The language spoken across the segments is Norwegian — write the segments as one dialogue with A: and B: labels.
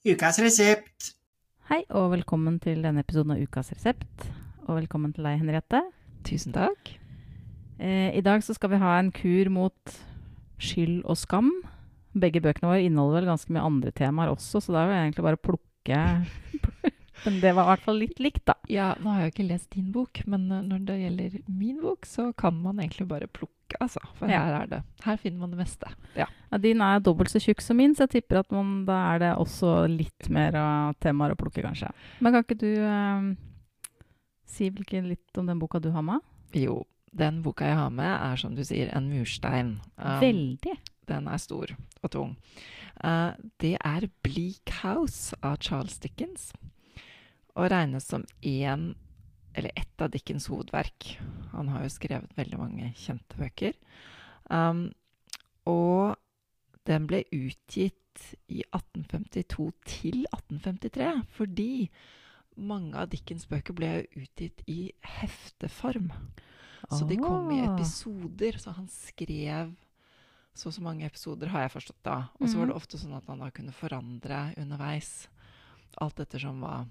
A: Ukas resept.
B: Hei, og velkommen til denne episoden av Ukas resept. Og velkommen til deg, Henriette.
C: Tusen takk.
B: Eh, I dag så skal vi ha en kur mot skyld og skam. Begge bøkene våre inneholder vel ganske mye andre temaer også, så da er det egentlig bare å plukke Men det var i hvert fall litt likt, da.
C: Ja, nå har jeg jo ikke lest din bok, men når det gjelder min bok, så kan man egentlig bare plukke, altså. For
B: Ja.
C: her er det. Her finner man det meste. Ja.
B: Ja, din er dobbelt så tjukk som min, så jeg tipper at man, da er det også litt mer uh, temaer å plukke, kanskje. Men kan ikke du uh, si litt om den boka du har med?
C: Jo, den boka jeg har med, er som du sier, en murstein. Um,
B: Veldig.
C: Den er stor og tung. Uh, det er Bleak House av Charles Dickens. Og regnes som en, eller ett av Dickens hovedverk. Han har jo skrevet veldig mange kjente bøker. Um, og den ble utgitt i 1852 til 1853 fordi mange av Dickens bøker ble utgitt i hefteform. Så de kom i
B: Ah.
C: episoder. Så han skrev så og så mange episoder, har jeg forstått da. Og så var det ofte sånn at han da kunne forandre underveis. Alt ettersom hva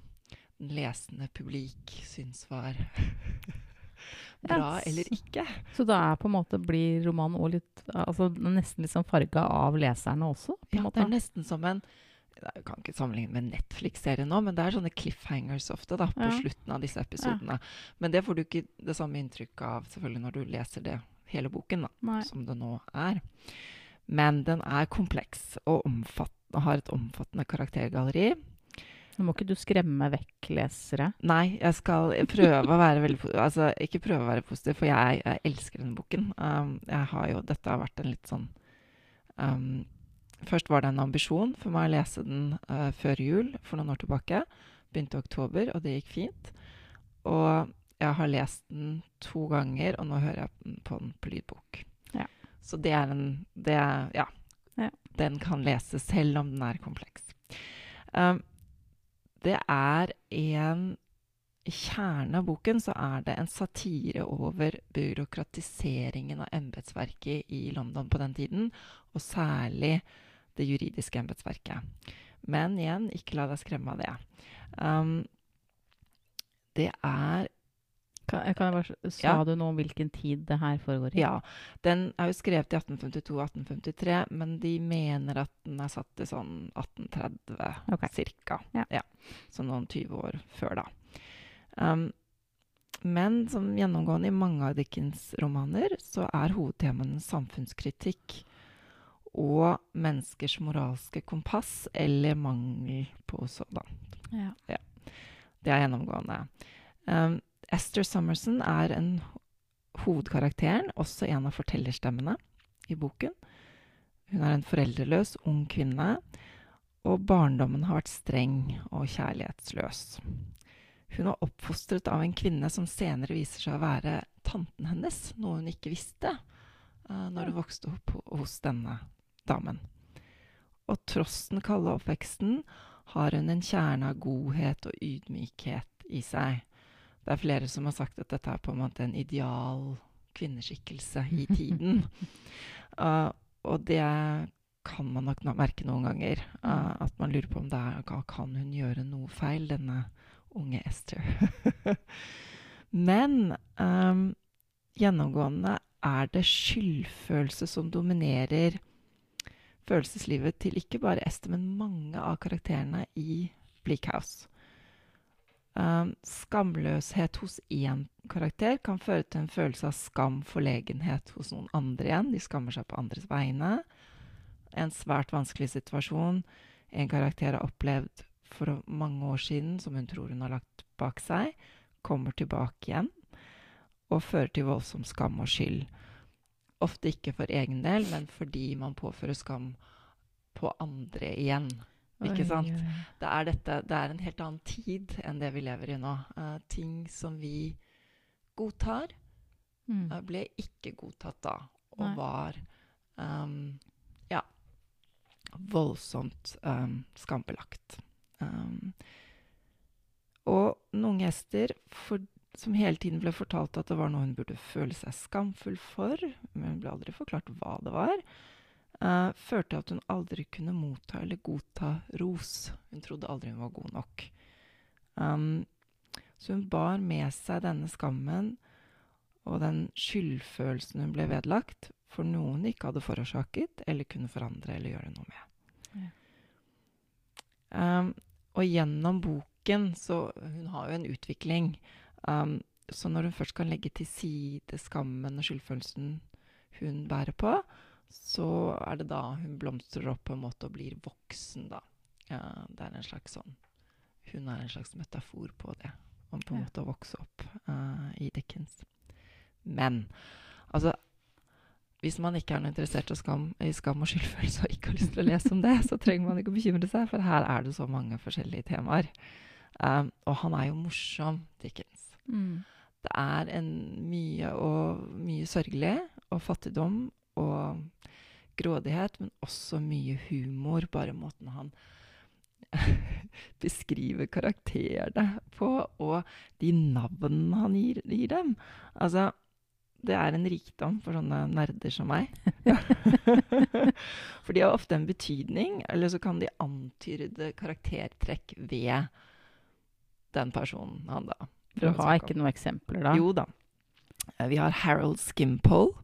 C: lesende publik syns var bra
B: yes.
C: eller ikke.
B: Så da er på en måte blir romanen også litt altså nesten litt sånn farga av leserne også? på
C: Ja,
B: måte.
C: det er nesten som en Jeg kan ikke sammenligne med Netflix-serie nå, men det er sånne cliffhangers ofte da, på
B: Ja.
C: slutten av disse episodene. Men det får du ikke det samme inntrykket av selvfølgelig når du leser det hele boken, da. Som det nå er. Men den er kompleks og og har et omfattende karaktergalleri.
B: Nå må ikke du skremme vekk lesere.
C: Nei, jeg skal prøve å være veldig positiv. Altså, ikke prøve å være positiv, for jeg, jeg elsker denne boken. Um, jeg har jo, dette har vært en litt sånn um, Først var det en ambisjon for meg å lese den uh, før jul for noen år tilbake. Begynte i oktober, og det gikk fint. Og jeg har lest den to ganger, og nå hører jeg på den på lydbok.
B: Ja.
C: Så det er en det er, ja.
B: Ja.
C: Den kan leses selv om den er kompleks. Um, det er en I kjernen av boken så er det en satire over byråkratiseringen av embetsverket i London på den tiden, og særlig det juridiske embetsverket. Men igjen, ikke la deg skremme av det. Um, det er
B: Kan, jeg kan bare, sa
C: Ja.
B: du noe om hvilken tid det her foregår i?
C: Ja. Den er jo skrevet i 1852-1853, men de mener at den er satt i sånn 1830
B: okay.
C: cirka.
B: Ja.
C: Så noen 20 år før da. Um, men som gjennomgående i mange av Dickens romaner, så er hovedtemaene samfunnskritikk og menneskers moralske kompass, eller mangel på sådan.
B: Ja.
C: Det er gjennomgående. Um, Esther Summerson er en hovedkarakteren, også en av fortellerstemmene i boken. Hun er en foreldreløs ung kvinne, og barndommen har vært streng og kjærlighetsløs. Hun var oppfostret av en kvinne som senere viser seg å være tanten hennes, noe hun ikke visste uh, når hun vokste opp hos denne damen. Og tross den kalde oppveksten har hun en kjerne av godhet og ydmykhet i seg. Det er flere som har sagt at dette er på en måte en ideal kvinneskikkelse i tiden. Uh, og det kan man nok merke noen ganger. uh, at man lurer på om det er Kan hun gjøre noe feil, denne unge Esther? Men um, gjennomgående er det skyldfølelse som dominerer følelseslivet til ikke bare Esther, men mange av karakterene i Bleak House. Um, skamløshet hos én karakter kan føre til en følelse av skam, forlegenhet hos noen andre igjen. De skammer seg på andres vegne. En svært vanskelig situasjon en karakter har opplevd for mange år siden, som hun tror hun har lagt bak seg, kommer tilbake igjen og fører til voldsom skam og skyld. Ofte ikke for egen del, men fordi man påfører skam på andre igjen. Ikke sant? Det er, dette, det er en helt annen tid enn det vi lever i nå. Uh, ting som vi godtar,
B: Mm.
C: uh, ble ikke godtatt da, og
B: Nei.
C: var um, ja, voldsomt um, skambelagt. Um, og noen gjester for, som hele tiden ble fortalt at det var noe hun burde føle seg skamfull for, men hun ble aldri forklart hva det var. Eh, førte til at hun aldri kunne motta eller godta ros. Hun trodde aldri hun var god nok. Um, så hun bar med seg denne skammen og den skyldfølelsen hun ble vedlagt, for noe hun ikke hadde forårsaket eller kunne forandre eller gjøre noe med. Um, og gjennom boken så Hun har jo en utvikling. Um, så når hun først kan legge til side skammen og skyldfølelsen hun bærer på, så er det da hun blomstrer opp på en måte og blir voksen, da. Ja, det er en slags sånn Hun er en slags metafor på det. Om på en
B: Ja.
C: måte å vokse opp uh, i Dickens. Men altså hvis man ikke er noe interessert i skam, i skam og skyldfølelse og ikke har lyst til å lese om det, så trenger man ikke å bekymre seg, for her er det så mange forskjellige temaer. Um, og han er jo morsom, Dickens.
B: Mm.
C: Det er en mye og mye sørgelig og fattigdom grådighet, men også mye humor. Bare måten han beskriver karakterene på, og de navnene han gir, gir dem. Altså, det er en rikdom for sånne nerder som meg. for de har ofte en betydning, eller så kan de antyde karaktertrekk ved den personen han da
B: Du har ikke noen eksempler da?
C: Jo da. Eh, Vi har Harold Skimpole.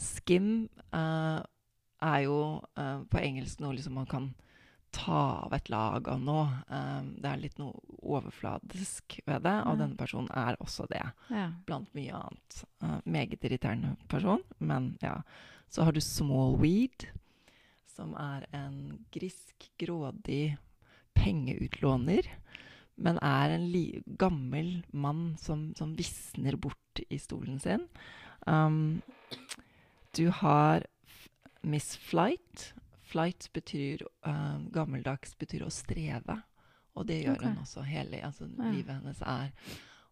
C: Skim eh, er jo uh, på engelsk noe liksom man kan ta av et lag av noe. Eh, det er litt noe overfladisk ved det, og
B: Ja.
C: denne personen er også det,
B: Ja.
C: blant mye annet. Uh, meget irriterende person, men ja. Så har du Smallweed, som er en grisk, grådig pengeutlåner. Men er en gammel mann som, som visner bort i stolen sin. Um, du har Miss Flight. Flight betyr uh, Gammeldags betyr å streve. Og det gjør
B: okay.
C: hun også. Hele altså,
B: Ja.
C: livet hennes er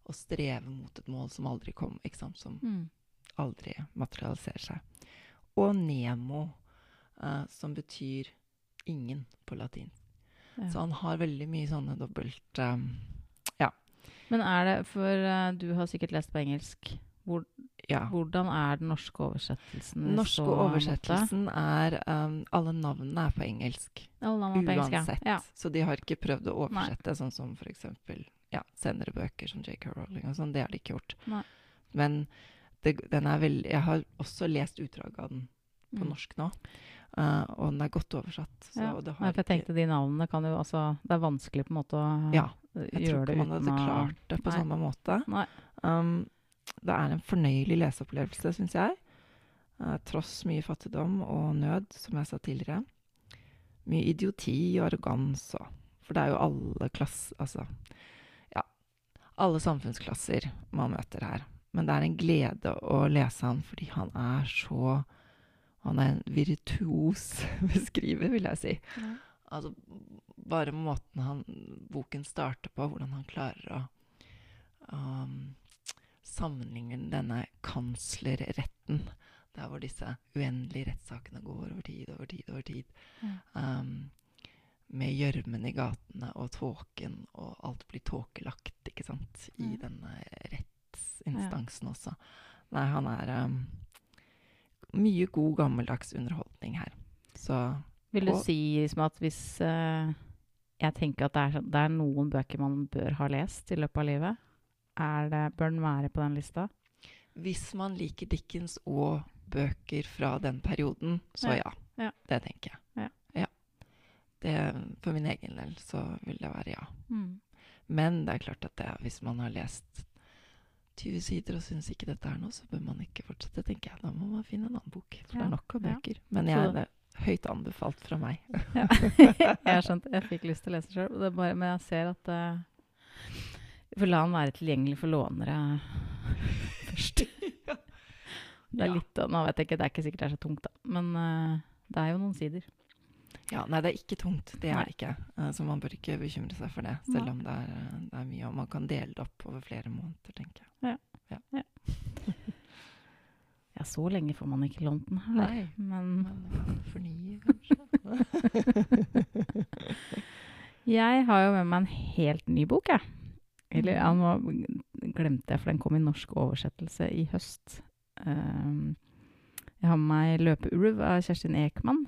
C: å streve mot et mål som aldri kom. Som
B: Mm.
C: aldri materialiserer seg. Og Nemo, uh, som betyr ingen på latin.
B: Ja.
C: Så han har veldig mye sånne dobbelt um,
B: Men er det, for uh, du har sikkert lest på engelsk, hvor,
C: Ja.
B: hvordan er den norske oversettelsen?
C: Den norske oversettelsen er um, Alle navnene er på engelsk.
B: Alle navnene er på engelsk, ja.
C: Uansett.
B: Ja.
C: Så de har ikke prøvd å oversette, sånn som eksempel ja, senere bøker som J.K. Rowling og sånn. Det har de ikke gjort.
B: Nei.
C: Men det, den er veldig Jeg har også lest utdraget av den på
B: Mm.
C: norsk nå. Uh, og den er godt oversatt. Så
B: Ja.
C: det
B: Nei, for jeg tenkte de navnene kan jo altså Det er vanskelig på en måte å
C: Ja,
B: eh,
C: Jeg tror ikke man hadde klart det på
B: Nei.
C: samme måte.
B: Nei.
C: Um, det er en fornøyelig leseopplevelse, syns jeg. Eh, tross mye fattigdom og nød, som jeg sa tidligere. Mye idioti og arroganse og For det er jo alle klass... Altså ja. Alle samfunnsklasser man møter her. Men det er en glede å lese han fordi han er så Han er en virtuos beskriver, vil jeg si.
B: Ja.
C: Altså, bare måten han, boken starter på, hvordan han klarer å um, sammenligne denne kanslerretten, der hvor disse uendelige rettssakene går over tid, over tid, over tid,
B: mm.
C: um, med gjørmen i gatene og tåken, og alt blir tåkelagt, ikke sant, i
B: mm.
C: denne rettsinstansen også. Nei, han er um, mye god, gammeldags underholdning her. Så
B: Vil du
C: Og-
B: si liksom at hvis uh, Jeg tenker at det er, det er noen bøker man bør ha lest i løpet av livet. Er det, bør den være på den lista?
C: Hvis man liker Dickens og bøker fra den perioden, så
B: Ja.
C: ja.
B: Ja.
C: Det tenker jeg.
B: Ja.
C: Det, for min egen del så vil det være ja.
B: Mm.
C: Men det er klart at det, hvis man har lest 20 sider og syns ikke dette er noe, så bør man ikke fortsette, tenker jeg. Da må man finne en annen bok. For det er nok av bøker. Men jeg,
B: det-
C: er høyt anbefalt fra meg.
B: Ja. jeg har skjønt. Jeg fikk lyst til å lese sjøl, men jeg ser at uh, Vi får la den være tilgjengelig for lånere først. Det er
C: Ja.
B: litt, Nå vet jeg ikke, det er ikke sikkert det er så tungt, da. Men uh, det er jo noen sider.
C: Ja, nei, det er ikke tungt. Det er det ikke. Uh, Så man bør ikke bekymre seg for det, selv
B: Nei.
C: om det er, eh, det er mye. Og man kan dele det opp over flere måneder, tenker jeg.
B: Ja, Ja, så lenge får man ikke lånt den her.
C: Nei.
B: Men
C: Men fornye, kanskje?
B: jeg har jo med meg en helt ny bok, jeg. Eller ja,
C: Mhm.
B: nå glemte jeg, for den kom i norsk oversettelse i høst. Um, jeg har med meg 'Løpeulv' av Kjerstin Ekman.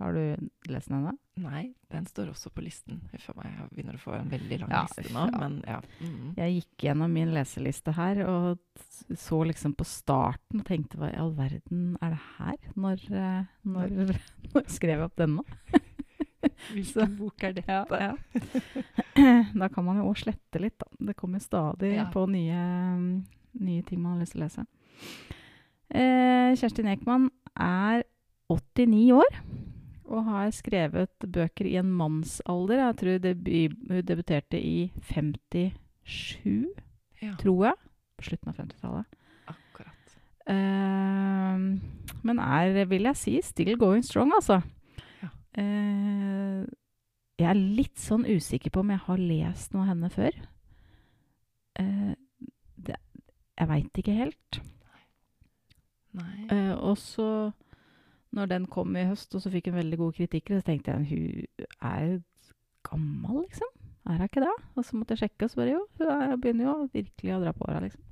B: Har du lest den ennå?
C: Nei, den står også på listen. Huff meg, jeg begynner å få en veldig lang
B: Ja,
C: liste nå.
B: ja.
C: Men ja. Mm.
B: Jeg gikk gjennom min leseliste her og så liksom på starten og tenkte hva i all verden er det her? Når, eh, når, når skrev jeg opp denne?
C: Hvilken bok er dette?
B: Ja, da kan man jo òg slette litt, da. Det kommer stadig
C: Ja.
B: på nye, nye ting man har lyst til å lese. Eh, Kjerstin Ekman er 89 år og har skrevet bøker i en mannsalder. Jeg tror hun debuterte i 57,
C: Ja,
B: tror jeg. På slutten av 50-tallet.
C: akkurat.
B: Eh, men er, vil jeg si, still going strong, altså. Eh, jeg er litt sånn usikker på om jeg har lest noe av henne før. Eh, det, jeg veit ikke helt.
C: Nei.
B: Eh, og så, når den kom i høst, og så fikk hun veldig gode kritikker, så tenkte jeg hun er gammel, liksom. Er hun ikke det? Og så måtte jeg sjekke, og så bare jo, hun er, begynner jo virkelig å dra på åra, liksom.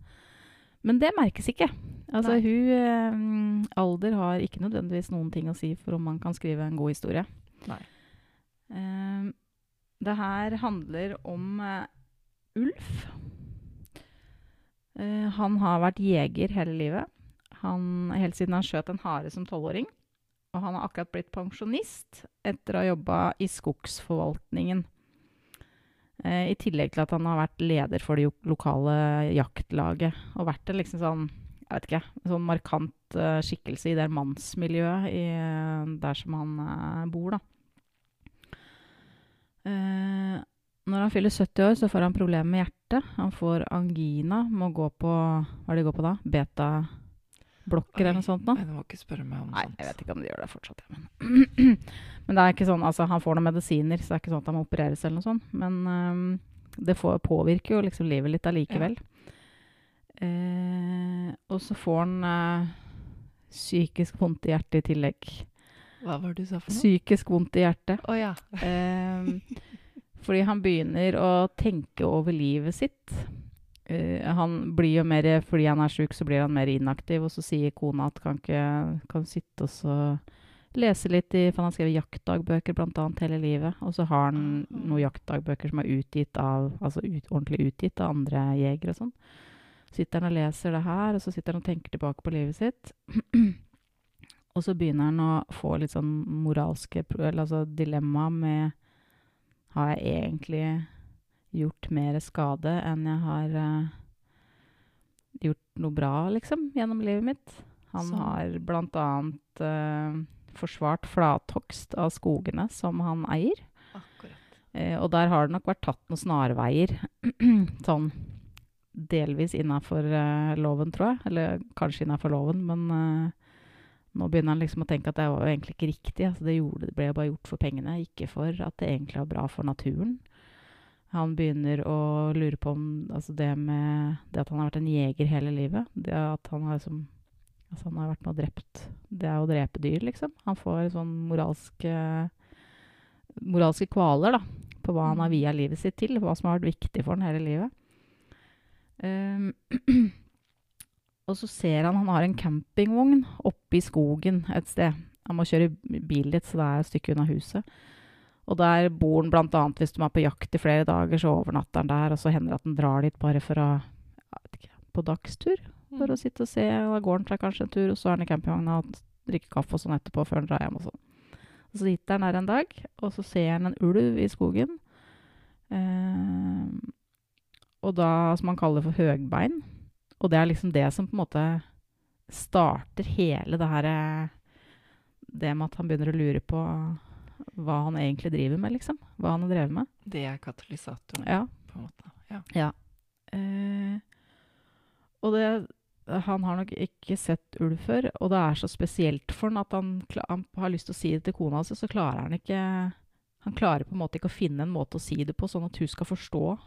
B: Men det merkes ikke. Altså, hun eh, Alder har ikke nødvendigvis noen ting å si for om man kan skrive en god historie.
C: Nei.
B: Eh, det her handler om eh, Ulf. Eh, han har vært jeger hele livet. Han, helt siden han skjøt en hare som tolvåring. Og han har akkurat blitt pensjonist etter å ha jobba i skogsforvaltningen. Eh, I tillegg til at han har vært leder for det lokale jaktlaget. Og vært en liksom sånn, ikke, sånn markant eh, skikkelse i det mannsmiljøet i, eh, der som han eh, bor, da. Eh, når han fyller 70 år, så får han problemer med hjertet. Han får angina, må gå på Hva er det de går på da? Beta-blokker eller noe sånt da.
C: Nei, du må ikke spørre meg om
B: Nei,
C: sånt.
B: jeg vet ikke om de gjør det fortsatt. ja, Men, men det er ikke sånn, altså han får noen medisiner, så det er ikke sånn at han må opereres eller noe sånt. Men um, det får, påvirker jo liksom livet litt allikevel. Eh, og så får han eh, psykisk vondt i hjertet i tillegg.
C: Hva var det du sa for noe?
B: Psykisk vondt i hjertet.
C: Oh, ja.
B: eh, fordi han begynner å tenke over livet sitt. Eh, han blir jo mer, Fordi han er sjuk, så blir han mer inaktiv. Og så sier kona at kan ikke kan sitte og så lese litt i For han har skrevet jaktdagbøker annet hele livet. Og så har han
C: Ah.
B: noen jaktdagbøker som er utgitt av Altså ut, ordentlig utgitt av andre jegere og sånn. Sitter han og leser det her, og så sitter han og tenker tilbake på livet sitt. og så begynner han å få litt sånn moralske eller altså dilemma med Har jeg egentlig gjort mer skade enn jeg har uh, gjort noe bra, liksom, gjennom livet mitt? Han
C: så.
B: har blant annet eh, forsvart flathogst av skogene som han eier.
C: Akkurat.
B: Eh, og der har det nok vært tatt noen snarveier. sånn delvis innafor uh, loven, tror jeg. Eller kanskje innafor loven, men uh, nå begynner han liksom å tenke at det var jo egentlig ikke riktig. Altså, det, gjorde, det ble bare gjort for pengene, ikke for at det egentlig var bra for naturen. Han begynner å lure på om altså det med det at han har vært en jeger hele livet. Det at han har som, Altså, han har vært med og drept Det er å drepe dyr, liksom. Han får sånn moralske moralske kvaler da, på hva han har
C: Mm.
B: via livet sitt til, hva som har vært viktig for han hele livet. Um, og så ser han han har en campingvogn oppe i skogen et sted. Han må kjøre bil litt, så det er et stykke unna huset. Og der bor han annet hvis de er på jakt i flere dager, så overnatter han der, og så hender det at han drar dit bare for å jeg vet ikke, på dagstur. For
C: Mm.
B: å sitte og se. og Da går han seg kanskje en tur, og så er han i campingvogna og drikker kaffe og sånn etterpå før han drar hjem og sånn. Og så sitter han der en dag, og så ser han en ulv i skogen. Eh, og da, som han kaller for høgbein. Og det er liksom det som på en måte starter hele det her eh, Det med at han begynner å lure på hva han egentlig driver med, liksom. Hva han har drevet med.
C: Det er katalysatoren,
B: Ja.
C: på en måte. Ja.
B: Eh, og det Han har nok ikke sett ulv før, og det er så spesielt for han at han, han har lyst til å si det til kona si, så klarer han ikke Han klarer på en måte ikke å finne en måte å si det på, sånn at hun skal forstå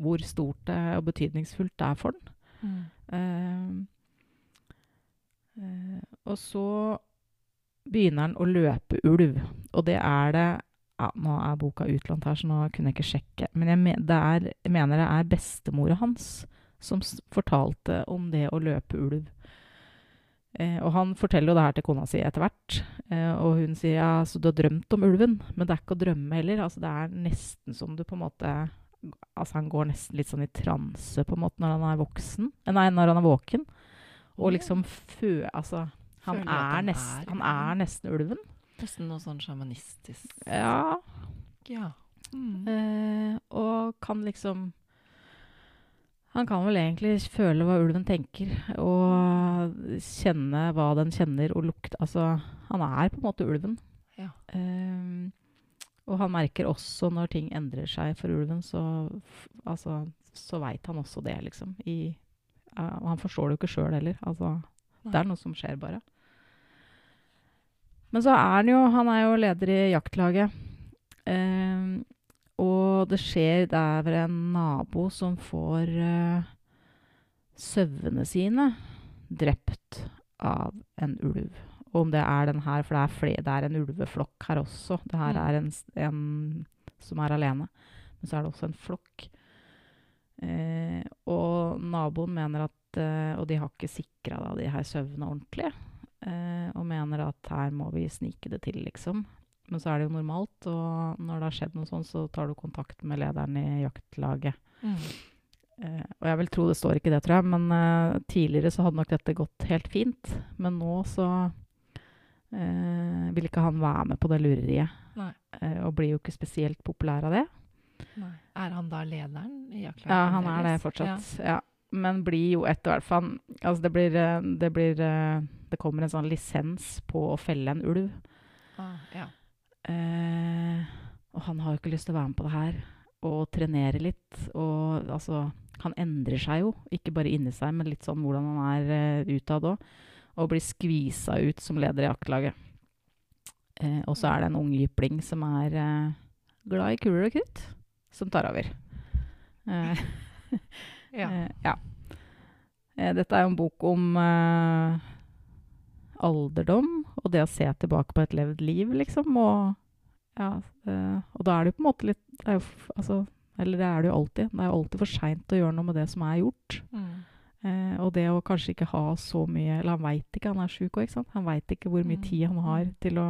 B: hvor stort det og betydningsfullt det er for han.
C: Mm.
B: Eh, eh, og så begynner han å løpe ulv, og det er det ja, Nå er boka utlånt her, så nå kunne jeg ikke sjekke. Men jeg, men, det er, jeg mener det er bestemora hans som fortalte om det å løpe ulv. Eh, og han forteller jo det her til kona si etter hvert. Eh, og hun sier ja, så du har drømt om ulven, men det er ikke å drømme heller. Altså, det er nesten som du på en måte Altså, han går nesten litt sånn i transe på en måte når han er voksen. Nei, når han er våken. Og liksom fø... Altså, han er,
C: han
B: nest,
C: er
B: han er nesten ulven.
C: Nesten noe sånn sjamanistisk.
B: Ja.
C: Ja. Mm.
B: Eh, og kan liksom Han kan vel egentlig føle hva ulven tenker, og kjenne hva den kjenner, og lukte Altså, han er på en måte ulven.
C: Ja.
B: Eh, og han merker også når ting endrer seg for ulven, så, altså, så veit han også det, liksom. I, og han forstår det jo ikke sjøl heller. Altså. Det er noe som skjer, bare. Men så er han jo Han er jo leder i jaktlaget. Eh, og det skjer Det er vel en nabo som får eh, sauene sine drept av en ulv. Og om det er den her, for det er, flere, det er en ulveflokk her også. Det her
C: Mm.
B: er en, en som er alene. Men så er det også en flokk. Eh, og naboen mener at Og de har ikke sikra de her sauene ordentlig. Eh, og mener at her må vi snike det til, liksom. Men så er det jo normalt, og når det har skjedd noe sånt, så tar du kontakt med lederen i jaktlaget.
C: Mm.
B: Uh, og jeg vil tro det står ikke det, tror jeg, men uh, tidligere så hadde nok dette gått helt fint. Men nå så uh, vil ikke han være med på det lureriet. Eh, og blir jo ikke spesielt populær av det.
C: Nei. Er han da lederen i jaktlaget?
B: Ja, han er det
C: fortsatt.
B: fortsatt. Ja. Men blir jo etter hvert fall Altså, det blir, eh, det blir eh, Det kommer en sånn lisens på å felle en ulv.
C: Ah, ja.
B: Eh, og han har jo ikke lyst til å være med på det her. Og trenere litt. Og altså Han endrer seg jo. Ikke bare inni seg, men litt sånn hvordan han er uh, utad òg. Og blir skvisa ut som leder i jaktlaget. Eh, og så er det en ung jypling som er eh, glad i kuler og krutt, som tar over. Eh,
C: ja.
B: Eh, ja. Eh, dette er jo en bok om eh, alderdom og det å se tilbake på et levd liv, liksom. Og, ja, eh, og da er det jo på en måte litt er jo, altså, Eller det er det jo alltid. Det er jo alltid for seint å gjøre noe med det som er gjort.
C: Mm.
B: Eh, og det å kanskje ikke ha så mye Eller han veit ikke, han er sjuk òg, ikke sant. Han veit ikke hvor mye
C: Mm,
B: tid han har til å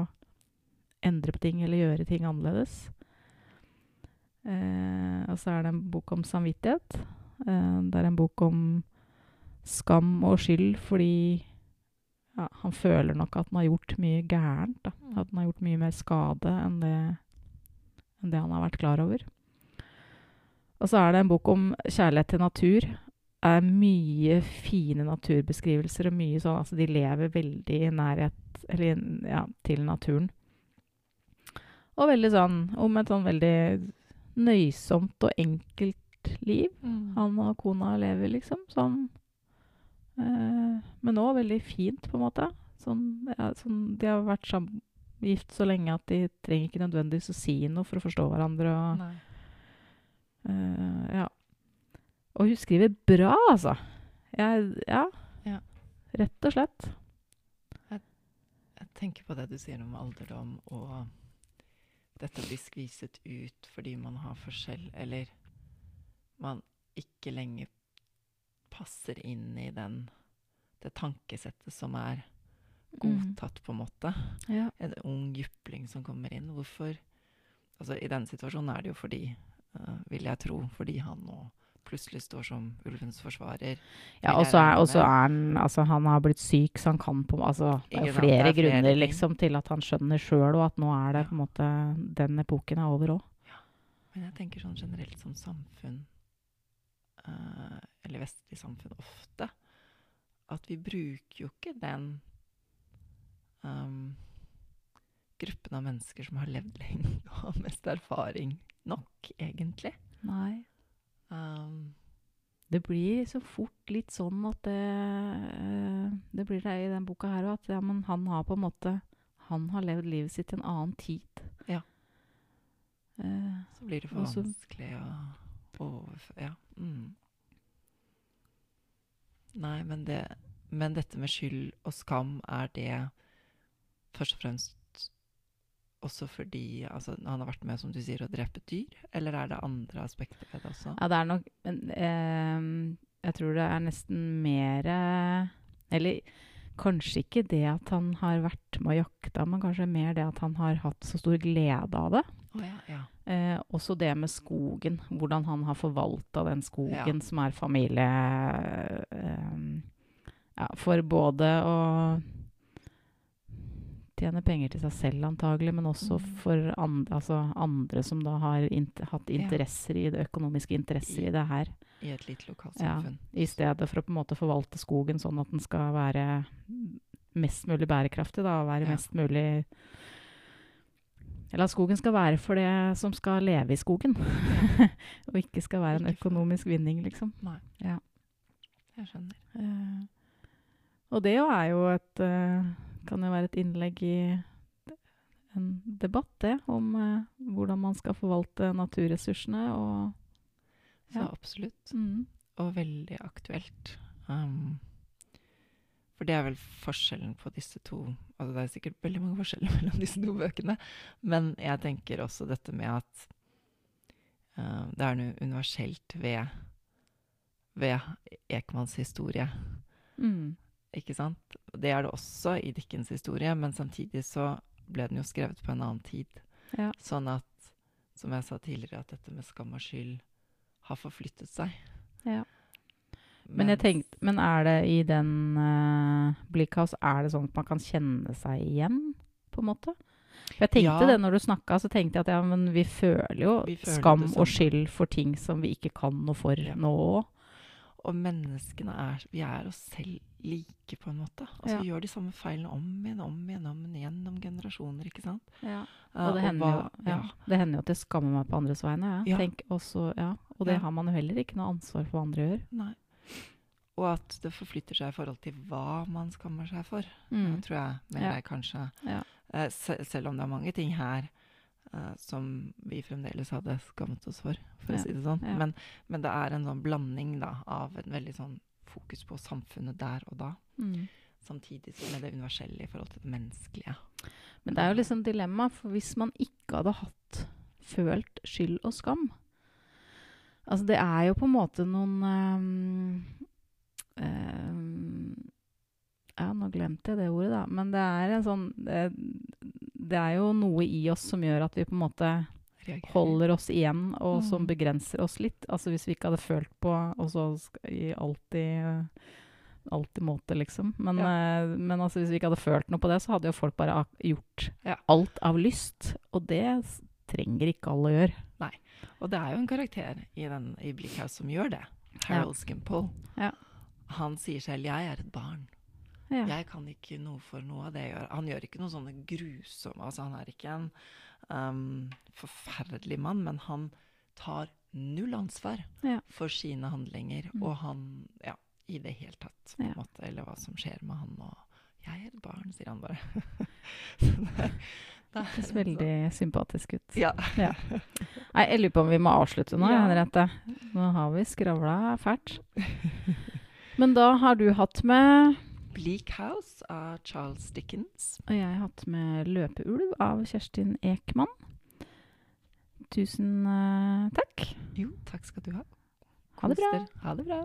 B: endre på ting eller gjøre ting annerledes. Eh, og så er det en bok om samvittighet. Eh, det er en bok om skam og skyld fordi ja, han føler nok at han har gjort mye gærent. Da.
C: Mm.
B: At han har gjort mye mer skade enn det, enn det han har vært klar over. Og så er det en bok om kjærlighet til natur. Det er mye fine naturbeskrivelser og mye sånn Altså, de lever veldig i nærhet eller, ja, til naturen. Og veldig sånn om et sånn veldig nøysomt og enkelt liv.
C: Mm.
B: Han og kona lever liksom sånn eh, Men òg veldig fint, på en måte. Sånn, ja, sånn, de har vært sammen, gift så lenge at de trenger ikke nødvendigvis å si noe for å forstå hverandre. Og, eh, ja. og hun skriver bra, altså. Jeg, ja.
C: Ja.
B: Rett og slett.
C: Jeg tenker på det du sier om alderdom og dette å bli skviset ut fordi man har forskjell, eller man ikke lenger passer inn i den, det tankesettet som er godtatt, på en måte.
B: Ja.
C: En ung jypling som kommer inn. Hvorfor Altså, I denne situasjonen er det jo fordi, uh, vil jeg tro, fordi han nå plutselig står som ulvens forsvarer.
B: Ja, og så er, han Altså, han har blitt syk, så han kan på Altså, det er jo flere,
C: det er flere
B: grunner liksom til at han skjønner sjøl, og at nå er det
C: Ja.
B: på en måte Den epoken er over òg.
C: Men jeg tenker sånn generelt som samfunn, eller vestlig samfunn ofte, at vi bruker jo ikke den um, gruppen av mennesker som har levd lenge og har mest erfaring nok, egentlig.
B: Nei.
C: Um,
B: Det blir så fort litt sånn at det eh, Det blir det i den boka her òg, at ja, men han har på en måte Han har levd livet sitt i en annen tid.
C: Ja.
B: Uh,
C: så blir det for vanskelig å overføre Ja. Mm. Nei, men, det, men dette med skyld og skam, er det først og fremst også fordi altså, han har vært med som du sier, å drepe dyr? Eller er det andre aspekter ved det også?
B: ja, det er nok men, eh, Jeg tror det er nesten mer Eller Kanskje ikke det at han har vært med og jakta, men kanskje mer det at han har hatt så stor glede av det.
C: Oh, ja, ja.
B: Eh, også det med skogen. Hvordan han har forvalta den skogen
C: Ja.
B: som er familie eh, ja, For både å tjene penger til seg selv antagelig, men også
C: mm.
B: for andre, altså andre som da har int hatt interesser i det, økonomiske interesser i det her.
C: I et lite lokalsamfunn.
B: I stedet for å på en måte forvalte skogen sånn at den skal være mest mulig bærekraftig, da, være
C: Ja.
B: mest mulig Eller at skogen skal være for det som skal leve i skogen. og ikke skal være en økonomisk vinning, liksom.
C: Nei, Jeg skjønner.
B: Uh, og det jo er jo et uh, Kan jo være et innlegg i en debatt, det, om uh, hvordan man skal forvalte naturressursene og
C: Så
B: Ja.
C: absolutt.
B: mm,
C: Og veldig aktuelt. Um, for det er vel forskjellen på disse to Altså det er sikkert veldig mange forskjeller mellom disse to bøkene, men jeg tenker også dette med at uh, det er noe universelt ved, ved Ekmans historie.
B: mm,
C: Ikke sant? Det er det også i Dickens historie, men samtidig så ble den jo skrevet på en annen tid.
B: Ja.
C: Sånn at, som jeg sa tidligere, at dette med skam og skyld har forflyttet seg.
B: Ja. Men jeg tenkte, men er det i den uh, Blikkhaus Er det sånn at man kan kjenne seg igjen, på en måte? For jeg tenkte
C: Ja.
B: det når du snakka, så tenkte jeg at ja, men vi føler jo
C: Vi føler
B: skam og skyld for ting som vi ikke kan noe for
C: Ja.
B: nå òg.
C: Og menneskene er Vi er oss selv like, på en måte. Altså,
B: Ja.
C: Vi gjør de samme feilene om igjen, om igjen, om igjen, gjennom generasjoner, ikke sant?
B: Ja.
C: Uh,
B: Og det hender,
C: hva-
B: jo, ja, det hender jo at jeg skammer meg på andres vegne. Ja.
C: Ja.
B: Tenk også, ja. Og det har man jo heller ikke noe ansvar for hva andre gjør.
C: Nei. Og at det forflytter seg i forhold til hva man skammer seg for.
B: Mm.
C: Tror jeg mer
B: Ja.
C: kanskje
B: Ja.
C: Sel Selv om det er mange ting her uh, som vi fremdeles hadde skammet oss for, for
B: Ja.
C: å si det sånn. Men, men det er en sånn blanding da, av en veldig sånn fokus på samfunnet der og da.
B: Mm.
C: Samtidig som med det universelle i forhold til det menneskelige.
B: Men det er jo liksom dilemma, for hvis man ikke hadde hatt følt skyld og skam Altså, det er jo på en måte noen um, um, Ja, nå glemte jeg det ordet, da. Men det er en sånn det, det er jo noe i oss som gjør at vi på en måte holder oss igjen, og som
C: Mm.
B: begrenser oss litt. Altså hvis vi ikke hadde følt på og så i alltid alltid måte, liksom. Men, eh, men altså, hvis vi ikke hadde følt noe på det, så hadde jo folk bare gjort
C: Ja.
B: alt av lyst. Og det trenger ikke alle å gjøre.
C: Og det er jo en karakter i, den, i Blikkhaus som gjør det. Harold Skimpole.
B: Ja.
C: Han sier selv 'jeg er et barn'.
B: Ja.
C: Jeg kan ikke noe for noe av det jeg gjør. Han gjør ikke noe sånne grusomme Altså, han er ikke en um, forferdelig mann, men han tar null ansvar
B: Ja.
C: for sine handlinger,
B: Mm.
C: og han Ja, i det hele tatt, på en
B: Ja.
C: måte. Eller hva som skjer med han og 'Jeg er et barn', sier han bare. Det er- det
B: Høres veldig sympatisk ut.
C: Ja.
B: Nei, jeg lurer på om vi må avslutte nå,
C: Ja.
B: Henriette. Nå har vi skravla fælt. Men da har du hatt med
C: Bleak House av Charles Dickens.
B: Og jeg har hatt med 'Løpeulv' av Kjerstin Ekman. Tusen uh, takk.
C: Jo, takk skal du ha.
B: Ha det bra.
C: Ha det bra.